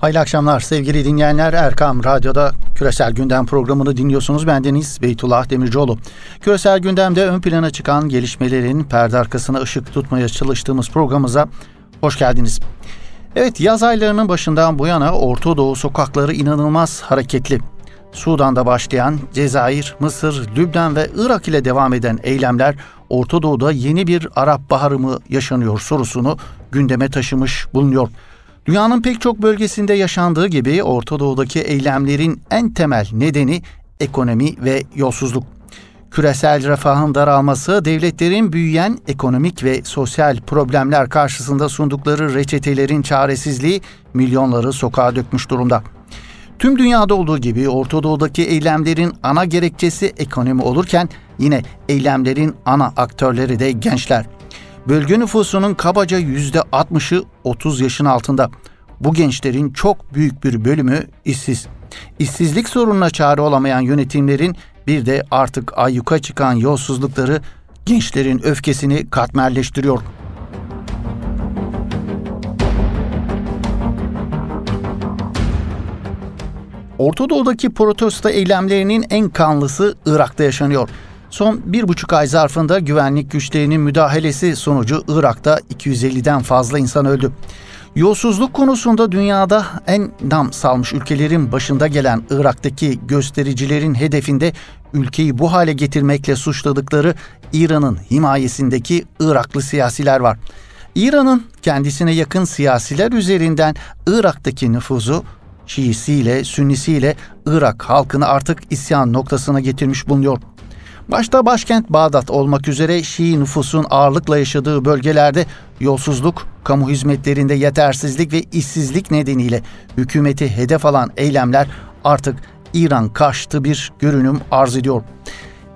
Hayırlı akşamlar sevgili dinleyenler. Erkam Radyo'da Küresel Gündem programını dinliyorsunuz. Ben Deniz Beytullah Demircioğlu. Küresel Gündem'de ön plana çıkan gelişmelerin perde arkasına ışık tutmaya çalıştığımız programımıza hoş geldiniz. Evet yaz aylarının başından bu yana Orta Doğu sokakları inanılmaz hareketli. Sudan'da başlayan Cezayir, Mısır, Lübnan ve Irak ile devam eden eylemler Orta Doğu'da yeni bir Arap Baharı mı yaşanıyor sorusunu gündeme taşımış bulunuyor. Dünyanın pek çok bölgesinde yaşandığı gibi Orta Doğu'daki eylemlerin en temel nedeni ekonomi ve yolsuzluk. Küresel refahın daralması, devletlerin büyüyen ekonomik ve sosyal problemler karşısında sundukları reçetelerin çaresizliği milyonları sokağa dökmüş durumda. Tüm dünyada olduğu gibi Orta Doğu'daki eylemlerin ana gerekçesi ekonomi olurken yine eylemlerin ana aktörleri de gençler. Bölge nüfusunun kabaca yüzde 60'ı 30 yaşın altında. Bu gençlerin çok büyük bir bölümü işsiz. İşsizlik sorununa çare olamayan yönetimlerin bir de artık ayyuka çıkan yolsuzlukları gençlerin öfkesini katmerleştiriyor. Orta Doğu'daki protesto eylemlerinin en kanlısı Irak'ta yaşanıyor. Son bir buçuk ay zarfında güvenlik güçlerinin müdahalesi sonucu Irak'ta 250'den fazla insan öldü. Yolsuzluk konusunda dünyada en nam salmış ülkelerin başında gelen Irak'taki göstericilerin hedefinde ülkeyi bu hale getirmekle suçladıkları İran'ın himayesindeki Iraklı siyasiler var. İran'ın kendisine yakın siyasiler üzerinden Irak'taki nüfuzu Şiisiyle, Sünnisiyle Irak halkını artık isyan noktasına getirmiş bulunuyor. Başta başkent Bağdat olmak üzere Şii nüfusun ağırlıkla yaşadığı bölgelerde yolsuzluk, kamu hizmetlerinde yetersizlik ve işsizlik nedeniyle hükümeti hedef alan eylemler artık İran karşıtı bir görünüm arz ediyor.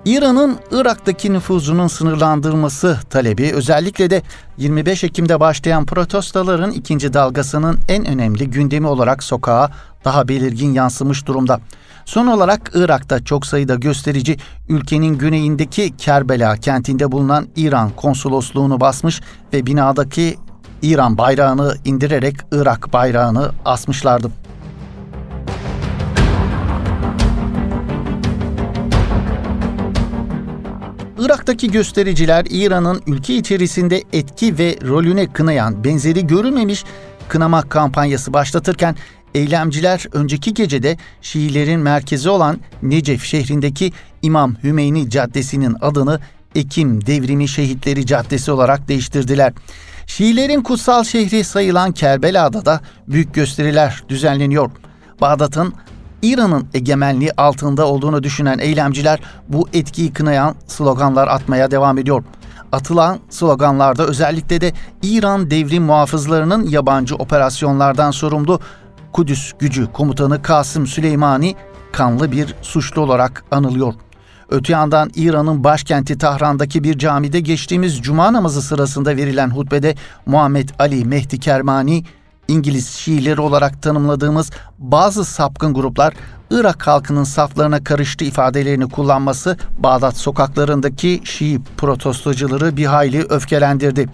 İran'ın Irak'taki nüfuzunun sınırlandırılması talebi özellikle de 25 Ekim'de başlayan protestoların ikinci dalgasının en önemli gündemi olarak sokağa daha belirgin yansımış durumda. Son olarak Irak'ta çok sayıda gösterici ülkenin güneyindeki Kerbela kentinde bulunan İran konsolosluğunu basmış ve binadaki İran bayrağını indirerek Irak bayrağını asmışlardı. Irak'taki göstericiler İran'ın ülke içerisinde etki ve rolüne kınayan benzeri görülmemiş kınama kampanyası başlatırken eylemciler önceki gecede Şiilerin merkezi olan Necef şehrindeki İmam Hümeyni Caddesi'nin adını Ekim Devrimi Şehitleri Caddesi olarak değiştirdiler. Şiilerin kutsal şehri sayılan Kerbela'da da büyük gösteriler düzenleniyor. Bağdat'ın İran'ın egemenliği altında olduğunu düşünen eylemciler bu etkiyi kınayan sloganlar atmaya devam ediyor. Atılan sloganlarda özellikle de İran devrim muhafızlarının yabancı operasyonlardan sorumlu Kudüs gücü komutanı Kasım Süleymani kanlı bir suçlu olarak anılıyor. Öte yandan İran'ın başkenti Tahran'daki bir camide geçtiğimiz cuma namazı sırasında verilen hutbede Muhammed Ali Mehdi Kermani İngiliz Şiileri olarak tanımladığımız bazı sapkın gruplar Irak halkının saflarına karıştı ifadelerini kullanması Bağdat sokaklarındaki Şii protestocuları bir hayli öfkelendirdi.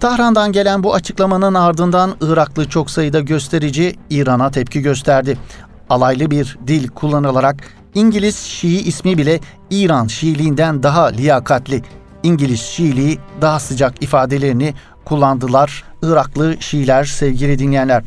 Tahran'dan gelen bu açıklamanın ardından Iraklı çok sayıda gösterici İran'a tepki gösterdi. Alaylı bir dil kullanılarak İngiliz Şii ismi bile İran Şiiliğinden daha liyakatli, İngiliz Şiiliği daha sıcak ifadelerini kullandılar Iraklı Şiiler sevgili dinleyenler.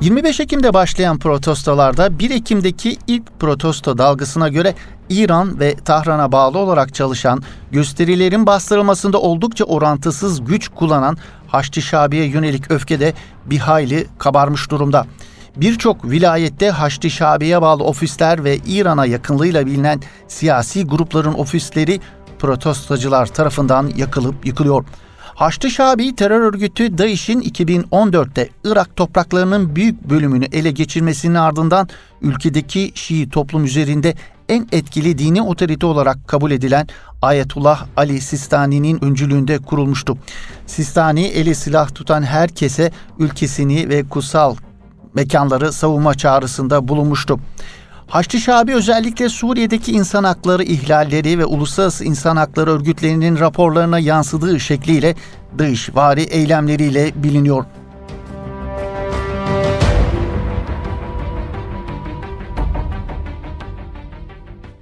...25 Ekim'de başlayan protestolarda 1 Ekim'deki ilk protesto dalgasına göre İran ve Tahran'a bağlı olarak çalışan, gösterilerin bastırılmasında oldukça orantısız güç kullanan Haçlı Şabi'ye yönelik öfke de bir hayli kabarmış durumda. Birçok vilayette Haçlı Şabi'ye bağlı ofisler ve İran'a yakınlığıyla bilinen siyasi grupların ofisleri protestocular tarafından yakılıp yıkılıyor. Haçlı Şabi terör örgütü DAEŞ'in 2014'te Irak topraklarının büyük bölümünü ele geçirmesinin ardından ülkedeki Şii toplum üzerinde en etkili dini otorite olarak kabul edilen Ayetullah Ali Sistani'nin öncülüğünde kurulmuştu. Sistani eli silah tutan herkese ülkesini ve kutsal mekanları savunma çağrısında bulunmuştu. Haçlı Şabi özellikle Suriye'deki insan hakları ihlalleri ve uluslararası insan hakları örgütlerinin raporlarına yansıdığı şekliyle dışvari eylemleriyle biliniyor.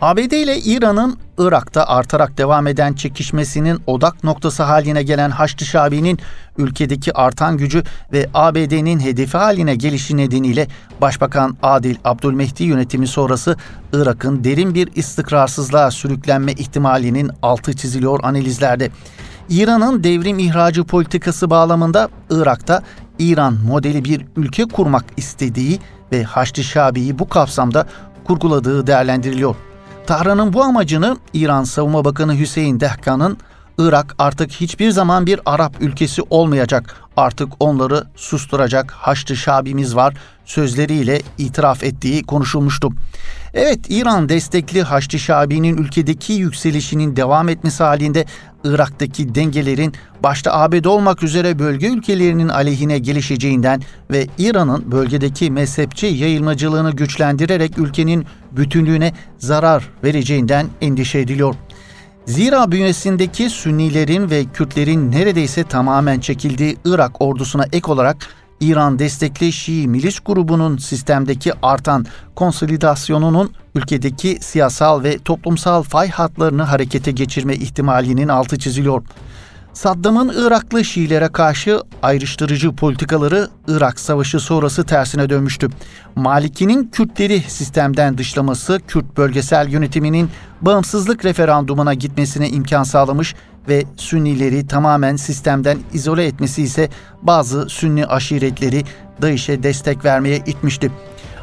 ABD ile İran'ın Irak'ta artarak devam eden çekişmesinin odak noktası haline gelen Haçlı Şabi'nin ülkedeki artan gücü ve ABD'nin hedefi haline gelişi nedeniyle Başbakan Adil Abdülmehdi yönetimi sonrası Irak'ın derin bir istikrarsızlığa sürüklenme ihtimalinin altı çiziliyor analizlerde. İran'ın devrim ihracı politikası bağlamında Irak'ta İran modeli bir ülke kurmak istediği ve Haçlı Şabi'yi bu kapsamda kurguladığı değerlendiriliyor. Tahran'ın bu amacını İran Savunma Bakanı Hüseyin Dehkan'ın Irak artık hiçbir zaman bir Arap ülkesi olmayacak. Artık onları susturacak Haçlı Şabimiz var sözleriyle itiraf ettiği konuşulmuştu. Evet İran destekli Haçlı Şabi'nin ülkedeki yükselişinin devam etmesi halinde Irak'taki dengelerin başta ABD olmak üzere bölge ülkelerinin aleyhine gelişeceğinden ve İran'ın bölgedeki mezhepçi yayılmacılığını güçlendirerek ülkenin bütünlüğüne zarar vereceğinden endişe ediliyor. Zira bünyesindeki Sünnilerin ve Kürtlerin neredeyse tamamen çekildiği Irak ordusuna ek olarak İran destekli Şii milis grubunun sistemdeki artan konsolidasyonunun ülkedeki siyasal ve toplumsal fay hatlarını harekete geçirme ihtimalinin altı çiziliyor. Saddam'ın Iraklı Şiilere karşı ayrıştırıcı politikaları Irak Savaşı sonrası tersine dönmüştü. Maliki'nin Kürtleri sistemden dışlaması Kürt bölgesel yönetiminin bağımsızlık referandumuna gitmesine imkan sağlamış ve Sünnileri tamamen sistemden izole etmesi ise bazı Sünni aşiretleri DAEŞ'e destek vermeye itmişti.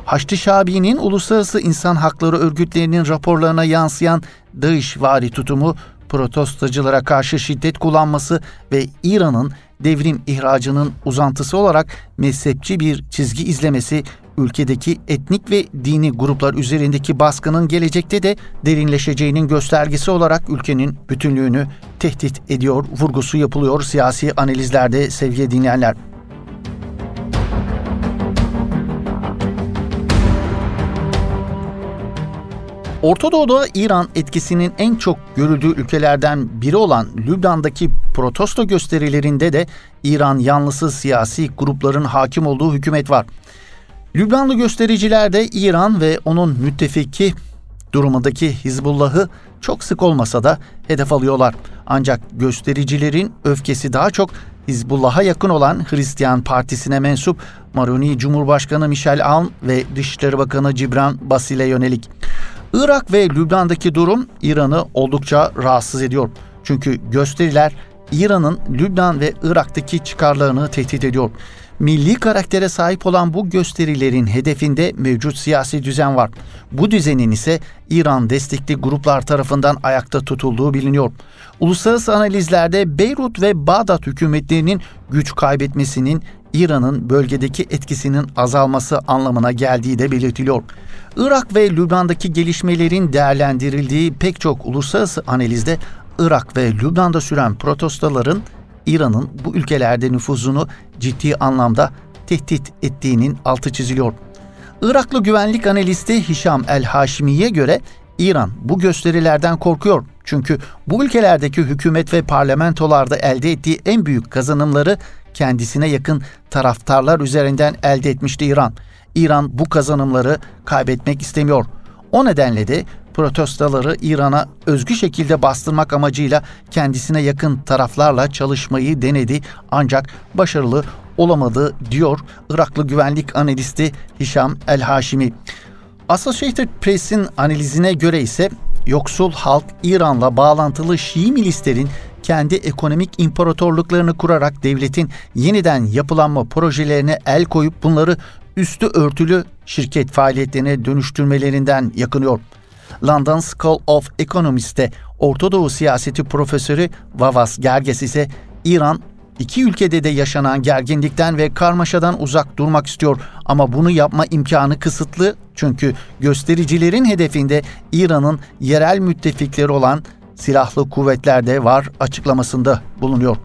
Haçlı Şabi'nin uluslararası insan hakları örgütlerinin raporlarına yansıyan DAEŞ vari tutumu protestacılara karşı şiddet kullanması ve İran'ın devrim ihracının uzantısı olarak mezhepçi bir çizgi izlemesi ülkedeki etnik ve dini gruplar üzerindeki baskının gelecekte de derinleşeceğinin göstergesi olarak ülkenin bütünlüğünü tehdit ediyor vurgusu yapılıyor siyasi analizlerde sevgili dinleyenler. Orta Doğu'da İran etkisinin en çok görüldüğü ülkelerden biri olan Lübnan'daki protesto gösterilerinde de İran yanlısı siyasi grupların hakim olduğu hükümet var. Lübnanlı göstericiler de İran ve onun müttefiki durumundaki Hizbullah'ı çok sık olmasa da hedef alıyorlar. Ancak göstericilerin öfkesi daha çok Hizbullah'a yakın olan Hristiyan Partisi'ne mensup Maroni Cumhurbaşkanı Michel Aoun ve Dışişleri Bakanı Cibran Basil'e yönelik. Irak ve Lübnan'daki durum İran'ı oldukça rahatsız ediyor. Çünkü gösteriler İran'ın Lübnan ve Irak'taki çıkarlarını tehdit ediyor. Milli karaktere sahip olan bu gösterilerin hedefinde mevcut siyasi düzen var. Bu düzenin ise İran destekli gruplar tarafından ayakta tutulduğu biliniyor. Uluslararası analizlerde Beyrut ve Bağdat hükümetlerinin güç kaybetmesinin İran'ın bölgedeki etkisinin azalması anlamına geldiği de belirtiliyor. Irak ve Lübnan'daki gelişmelerin değerlendirildiği pek çok uluslararası analizde Irak ve Lübnan'da süren protestoların İran'ın bu ülkelerde nüfuzunu ciddi anlamda tehdit ettiğinin altı çiziliyor. Iraklı güvenlik analisti Hişam El-Haşimi'ye göre İran bu gösterilerden korkuyor. Çünkü bu ülkelerdeki hükümet ve parlamentolarda elde ettiği en büyük kazanımları kendisine yakın taraftarlar üzerinden elde etmişti İran. İran bu kazanımları kaybetmek istemiyor. O nedenle de protestoları İran'a özgü şekilde bastırmak amacıyla kendisine yakın taraflarla çalışmayı denedi ancak başarılı olamadı diyor Iraklı güvenlik analisti Hişam El Haşimi. Associated Press'in analizine göre ise yoksul halk İran'la bağlantılı Şii milislerin kendi ekonomik imparatorluklarını kurarak devletin yeniden yapılanma projelerine el koyup bunları üstü örtülü şirket faaliyetlerine dönüştürmelerinden yakınıyor. London School of Economics'te Orta Doğu siyaseti profesörü Vavas Gerges ise İran iki ülkede de yaşanan gerginlikten ve karmaşadan uzak durmak istiyor ama bunu yapma imkanı kısıtlı çünkü göstericilerin hedefinde İran'ın yerel müttefikleri olan silahlı kuvvetler de var açıklamasında bulunuyor.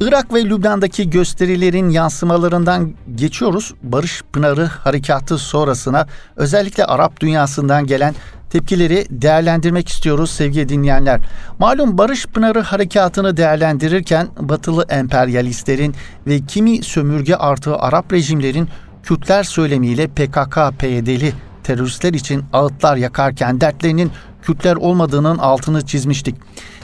Irak ve Lübnan'daki gösterilerin yansımalarından geçiyoruz. Barış Pınarı harekatı sonrasına özellikle Arap dünyasından gelen tepkileri değerlendirmek istiyoruz sevgili dinleyenler. Malum Barış Pınarı harekatını değerlendirirken batılı emperyalistlerin ve kimi sömürge artı Arap rejimlerin Kürtler söylemiyle PKK-PYD'li teröristler için ağıtlar yakarken dertlerinin Kürtler olmadığının altını çizmiştik.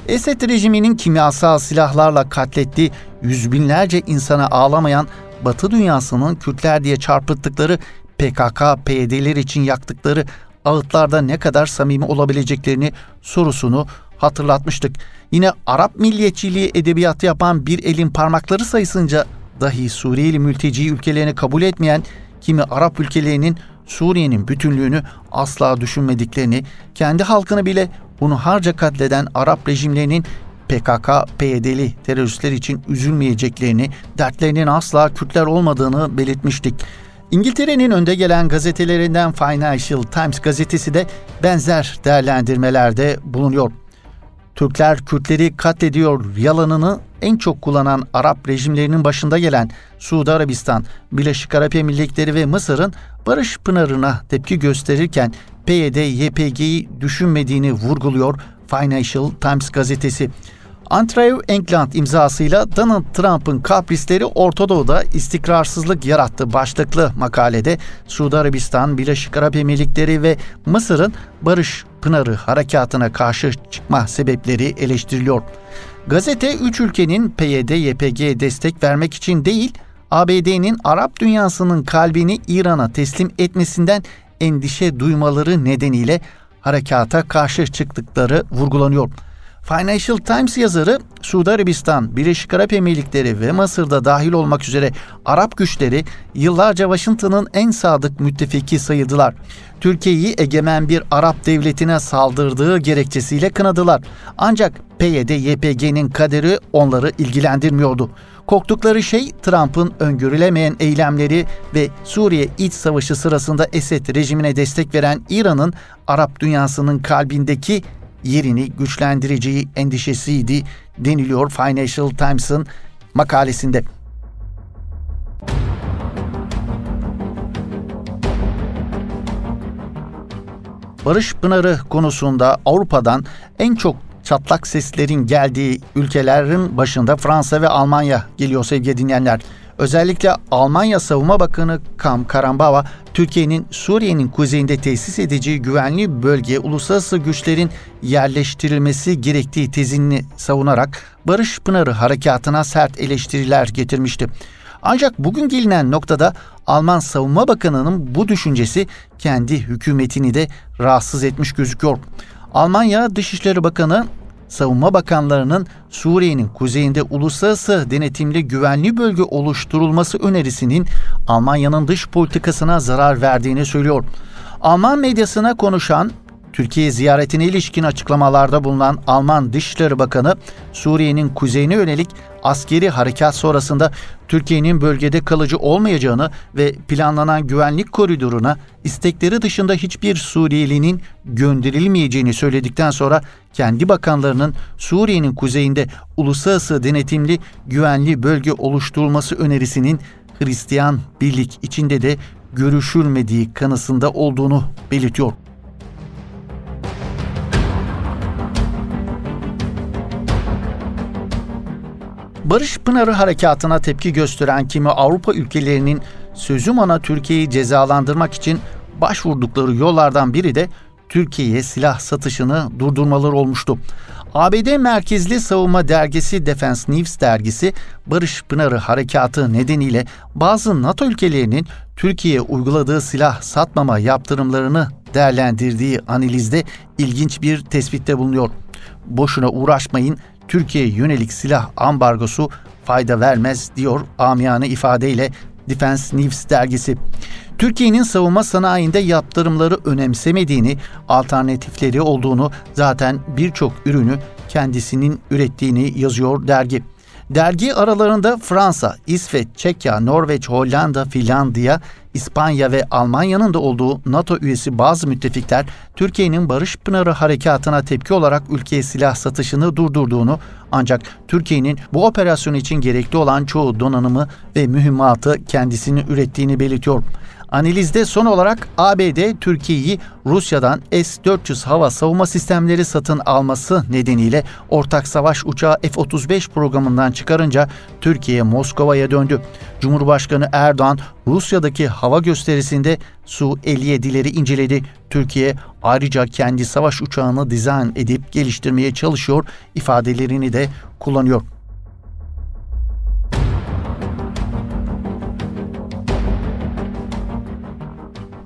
Esed rejiminin kimyasal silahlarla katlettiği yüz binlerce insana ağlamayan Batı dünyasının Kürtler diye çarpıttıkları PKK, PYD'ler için yaktıkları ağıtlarda ne kadar samimi olabileceklerini sorusunu hatırlatmıştık. Yine Arap milliyetçiliği edebiyatı yapan bir elin parmakları sayısınca dahi Suriyeli mülteci ülkelerini kabul etmeyen kimi Arap ülkelerinin Suriye'nin bütünlüğünü asla düşünmediklerini, kendi halkını bile bunu harca katleden Arap rejimlerinin PKK, PYD'li teröristler için üzülmeyeceklerini, dertlerinin asla Kürtler olmadığını belirtmiştik. İngiltere'nin önde gelen gazetelerinden Financial Times gazetesi de benzer değerlendirmelerde bulunuyor. Türkler Kürtleri katlediyor yalanını en çok kullanan Arap rejimlerinin başında gelen Suudi Arabistan, Birleşik Arap Emirlikleri ve Mısır'ın Barış Pınarı'na tepki gösterirken PYD, YPG'yi düşünmediğini vurguluyor Financial Times gazetesi. Andrew England imzasıyla Donald Trump'ın kaprisleri Orta Doğu'da istikrarsızlık yarattı başlıklı makalede Suudi Arabistan, Birleşik Arap Emirlikleri ve Mısır'ın Barış Pınarı harekatına karşı çıkma sebepleri eleştiriliyor. Gazete 3 ülkenin PYD-YPG'ye destek vermek için değil, ABD'nin Arap dünyasının kalbini İran'a teslim etmesinden endişe duymaları nedeniyle harekata karşı çıktıkları vurgulanıyor. Financial Times yazarı Suudi Arabistan, Birleşik Arap Emirlikleri ve Mısır'da dahil olmak üzere Arap güçleri yıllarca Washington'ın en sadık müttefiki sayıldılar. Türkiye'yi egemen bir Arap devletine saldırdığı gerekçesiyle kınadılar. Ancak PYD-YPG'nin kaderi onları ilgilendirmiyordu. Korktukları şey Trump'ın öngörülemeyen eylemleri ve Suriye iç savaşı sırasında Esed rejimine destek veren İran'ın Arap dünyasının kalbindeki yerini güçlendireceği endişesiydi deniliyor Financial Times'ın makalesinde. Barış Pınarı konusunda Avrupa'dan en çok çatlak seslerin geldiği ülkelerin başında Fransa ve Almanya geliyor sevgili dinleyenler. Özellikle Almanya Savunma Bakanı Kam Karambava, Türkiye'nin Suriye'nin kuzeyinde tesis edeceği güvenli bölgeye uluslararası güçlerin yerleştirilmesi gerektiği tezini savunarak Barış Pınarı harekatına sert eleştiriler getirmişti. Ancak bugün gelinen noktada Alman Savunma Bakanı'nın bu düşüncesi kendi hükümetini de rahatsız etmiş gözüküyor. Almanya Dışişleri Bakanı savunma bakanlarının Suriye'nin kuzeyinde uluslararası denetimli güvenli bölge oluşturulması önerisinin Almanya'nın dış politikasına zarar verdiğini söylüyor. Alman medyasına konuşan Türkiye ziyaretine ilişkin açıklamalarda bulunan Alman Dışişleri Bakanı Suriye'nin kuzeyine yönelik askeri harekat sonrasında Türkiye'nin bölgede kalıcı olmayacağını ve planlanan güvenlik koridoruna istekleri dışında hiçbir Suriyelinin gönderilmeyeceğini söyledikten sonra kendi bakanlarının Suriye'nin kuzeyinde uluslararası denetimli güvenli bölge oluşturulması önerisinin Hristiyan birlik içinde de görüşülmediği kanısında olduğunu belirtiyor. Barış Pınarı harekatına tepki gösteren kimi Avrupa ülkelerinin sözüm ana Türkiye'yi cezalandırmak için başvurdukları yollardan biri de Türkiye'ye silah satışını durdurmaları olmuştu. ABD merkezli savunma dergisi Defense News dergisi Barış Pınarı harekatı nedeniyle bazı NATO ülkelerinin Türkiye'ye uyguladığı silah satmama yaptırımlarını değerlendirdiği analizde ilginç bir tespitte bulunuyor. Boşuna uğraşmayın, Türkiye'ye yönelik silah ambargosu fayda vermez diyor amiyane ifadeyle Defense News dergisi. Türkiye'nin savunma sanayinde yaptırımları önemsemediğini, alternatifleri olduğunu zaten birçok ürünü kendisinin ürettiğini yazıyor dergi. Dergi aralarında Fransa, İsveç, Çekya, Norveç, Hollanda, Finlandiya, İspanya ve Almanya'nın da olduğu NATO üyesi bazı müttefikler Türkiye'nin Barış Pınarı harekatına tepki olarak ülkeye silah satışını durdurduğunu ancak Türkiye'nin bu operasyon için gerekli olan çoğu donanımı ve mühimmatı kendisini ürettiğini belirtiyor. Analizde son olarak ABD Türkiye'yi Rusya'dan S-400 hava savunma sistemleri satın alması nedeniyle ortak savaş uçağı F-35 programından çıkarınca Türkiye Moskova'ya döndü. Cumhurbaşkanı Erdoğan Rusya'daki hava gösterisinde Su-57'leri inceledi. Türkiye ayrıca kendi savaş uçağını dizayn edip geliştirmeye çalışıyor ifadelerini de kullanıyor.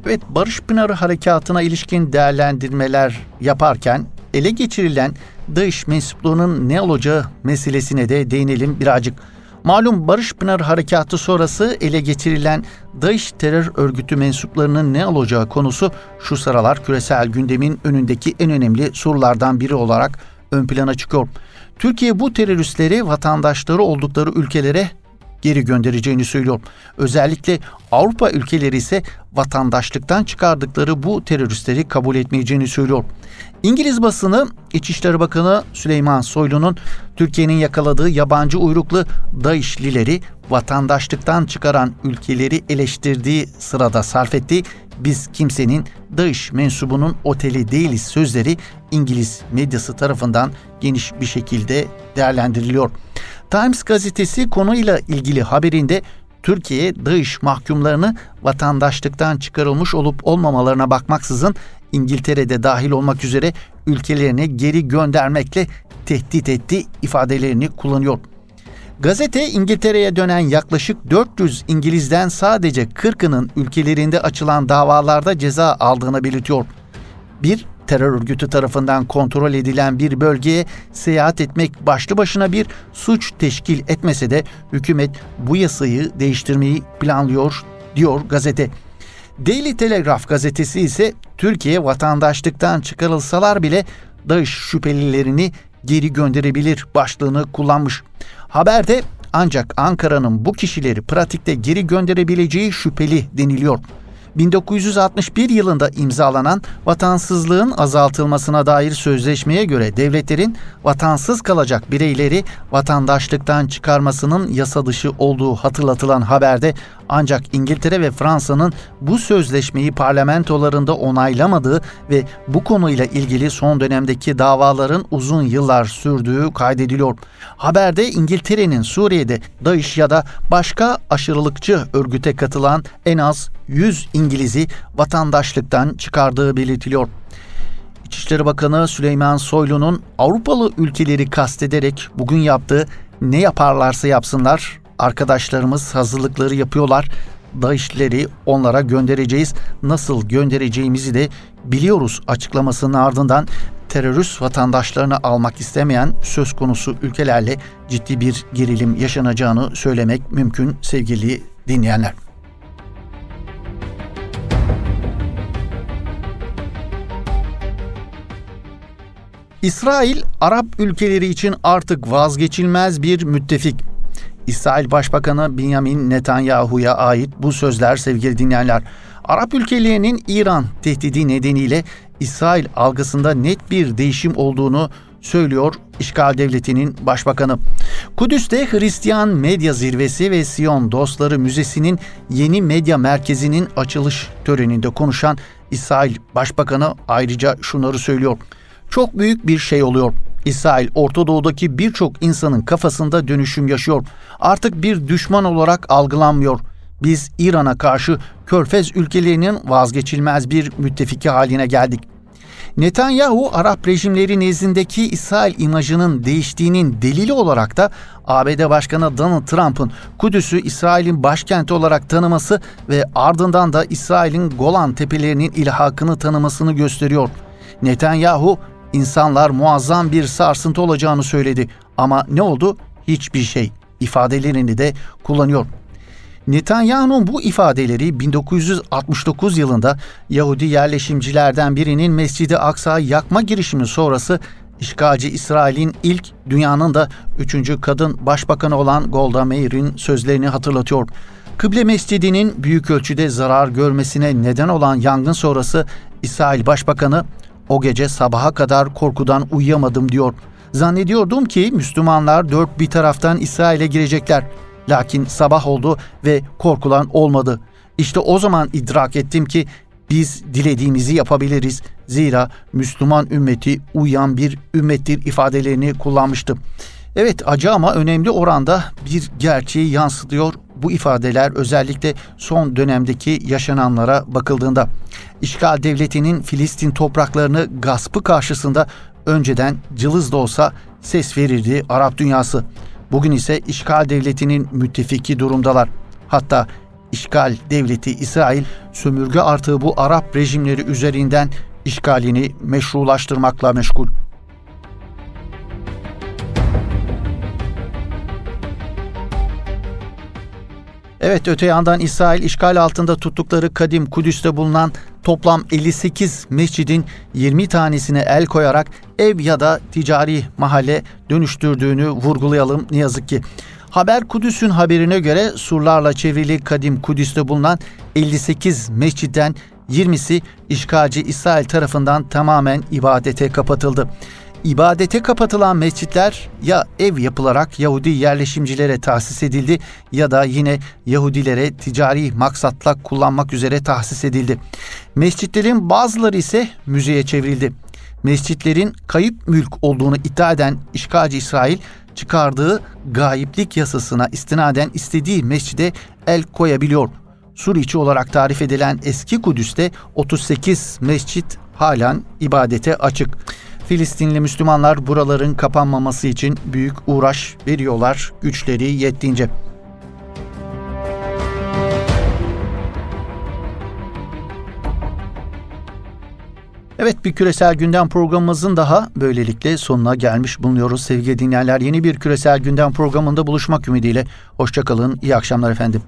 Evet, Barış Pınarı Harekatı'na ilişkin değerlendirmeler yaparken ele geçirilen dış mensupluğunun ne olacağı meselesine de değinelim birazcık. Malum Barış Pınarı Harekatı sonrası ele geçirilen dış terör örgütü mensuplarının ne olacağı konusu şu sıralar küresel gündemin önündeki en önemli sorulardan biri olarak ön plana çıkıyor. Türkiye bu teröristleri vatandaşları oldukları ülkelere geri göndereceğini söylüyor. Özellikle Avrupa ülkeleri ise vatandaşlıktan çıkardıkları bu teröristleri kabul etmeyeceğini söylüyor. İngiliz basını İçişleri Bakanı Süleyman Soylu'nun Türkiye'nin yakaladığı yabancı uyruklu DAEŞ'lileri vatandaşlıktan çıkaran ülkeleri eleştirdiği sırada sarf ettiği biz kimsenin DAEŞ mensubunun oteli değiliz sözleri İngiliz medyası tarafından geniş bir şekilde değerlendiriliyor. Times gazetesi konuyla ilgili haberinde Türkiye dış mahkumlarını vatandaşlıktan çıkarılmış olup olmamalarına bakmaksızın İngiltere'de dahil olmak üzere ülkelerine geri göndermekle tehdit etti ifadelerini kullanıyor. Gazete İngiltere'ye dönen yaklaşık 400 İngiliz'den sadece 40'ının ülkelerinde açılan davalarda ceza aldığını belirtiyor. Bir terör örgütü tarafından kontrol edilen bir bölgeye seyahat etmek başlı başına bir suç teşkil etmese de hükümet bu yasayı değiştirmeyi planlıyor diyor gazete. Daily Telegraph gazetesi ise Türkiye vatandaşlıktan çıkarılsalar bile DAEŞ şüphelilerini geri gönderebilir başlığını kullanmış. Haberde ancak Ankara'nın bu kişileri pratikte geri gönderebileceği şüpheli deniliyor. 1961 yılında imzalanan vatansızlığın azaltılmasına dair sözleşmeye göre devletlerin vatansız kalacak bireyleri vatandaşlıktan çıkarmasının yasa dışı olduğu hatırlatılan haberde ancak İngiltere ve Fransa'nın bu sözleşmeyi parlamentolarında onaylamadığı ve bu konuyla ilgili son dönemdeki davaların uzun yıllar sürdüğü kaydediliyor. Haberde İngiltere'nin Suriye'de DAEŞ ya da başka aşırılıkçı örgüte katılan en az 100 İngiliz'i vatandaşlıktan çıkardığı belirtiliyor. İçişleri Bakanı Süleyman Soylu'nun Avrupalı ülkeleri kastederek bugün yaptığı ne yaparlarsa yapsınlar arkadaşlarımız hazırlıkları yapıyorlar. DAEŞ'leri onlara göndereceğiz. Nasıl göndereceğimizi de biliyoruz açıklamasının ardından terörist vatandaşlarını almak istemeyen söz konusu ülkelerle ciddi bir gerilim yaşanacağını söylemek mümkün sevgili dinleyenler. İsrail, Arap ülkeleri için artık vazgeçilmez bir müttefik. İsrail Başbakanı Benjamin Netanyahu'ya ait bu sözler sevgili dinleyenler. Arap ülkelerinin İran tehdidi nedeniyle İsrail algısında net bir değişim olduğunu söylüyor işgal devletinin başbakanı. Kudüs'te Hristiyan Medya Zirvesi ve Siyon Dostları Müzesi'nin yeni medya merkezinin açılış töreninde konuşan İsrail Başbakanı ayrıca şunları söylüyor. Çok büyük bir şey oluyor. İsrail Orta Doğu'daki birçok insanın kafasında dönüşüm yaşıyor. Artık bir düşman olarak algılanmıyor. Biz İran'a karşı Körfez ülkelerinin vazgeçilmez bir müttefiki haline geldik. Netanyahu Arap rejimleri nezdindeki İsrail imajının değiştiğinin delili olarak da ABD Başkanı Donald Trump'ın Kudüs'ü İsrail'in başkenti olarak tanıması ve ardından da İsrail'in Golan tepelerinin ilhakını tanımasını gösteriyor. Netanyahu insanlar muazzam bir sarsıntı olacağını söyledi ama ne oldu? Hiçbir şey ifadelerini de kullanıyor. Netanyahu'nun bu ifadeleri 1969 yılında Yahudi yerleşimcilerden birinin Mescid-i Aksa yakma girişimi sonrası işgalci İsrail'in ilk dünyanın da üçüncü kadın başbakanı olan Golda Meir'in sözlerini hatırlatıyor. Kıble Mescidi'nin büyük ölçüde zarar görmesine neden olan yangın sonrası İsrail Başbakanı o gece sabaha kadar korkudan uyuyamadım diyor. Zannediyordum ki Müslümanlar dört bir taraftan İsrail'e girecekler. Lakin sabah oldu ve korkulan olmadı. İşte o zaman idrak ettim ki biz dilediğimizi yapabiliriz. Zira Müslüman ümmeti uyan bir ümmettir ifadelerini kullanmıştım. Evet acı ama önemli oranda bir gerçeği yansıtıyor bu ifadeler özellikle son dönemdeki yaşananlara bakıldığında. İşgal devletinin Filistin topraklarını gaspı karşısında önceden cılız da olsa ses verirdi Arap dünyası. Bugün ise işgal devletinin müttefiki durumdalar. Hatta işgal devleti İsrail sömürge artığı bu Arap rejimleri üzerinden işgalini meşrulaştırmakla meşgul. Evet öte yandan İsrail işgal altında tuttukları kadim Kudüs'te bulunan toplam 58 mescidin 20 tanesine el koyarak ev ya da ticari mahalle dönüştürdüğünü vurgulayalım ne yazık ki. Haber Kudüs'ün haberine göre surlarla çevrili kadim Kudüs'te bulunan 58 mescitten 20'si işgalci İsrail tarafından tamamen ibadete kapatıldı. İbadete kapatılan mescitler ya ev yapılarak Yahudi yerleşimcilere tahsis edildi ya da yine Yahudilere ticari maksatla kullanmak üzere tahsis edildi. Mescitlerin bazıları ise müzeye çevrildi. Mescitlerin kayıp mülk olduğunu iddia eden işgalci İsrail çıkardığı gayiplik yasasına istinaden istediği mescide el koyabiliyor. Suriçi olarak tarif edilen eski Kudüs'te 38 mescit halen ibadete açık. Filistinli Müslümanlar buraların kapanmaması için büyük uğraş veriyorlar güçleri yettiğince. Evet bir küresel gündem programımızın daha böylelikle sonuna gelmiş bulunuyoruz sevgili dinleyenler. Yeni bir küresel gündem programında buluşmak ümidiyle. Hoşçakalın, iyi akşamlar efendim.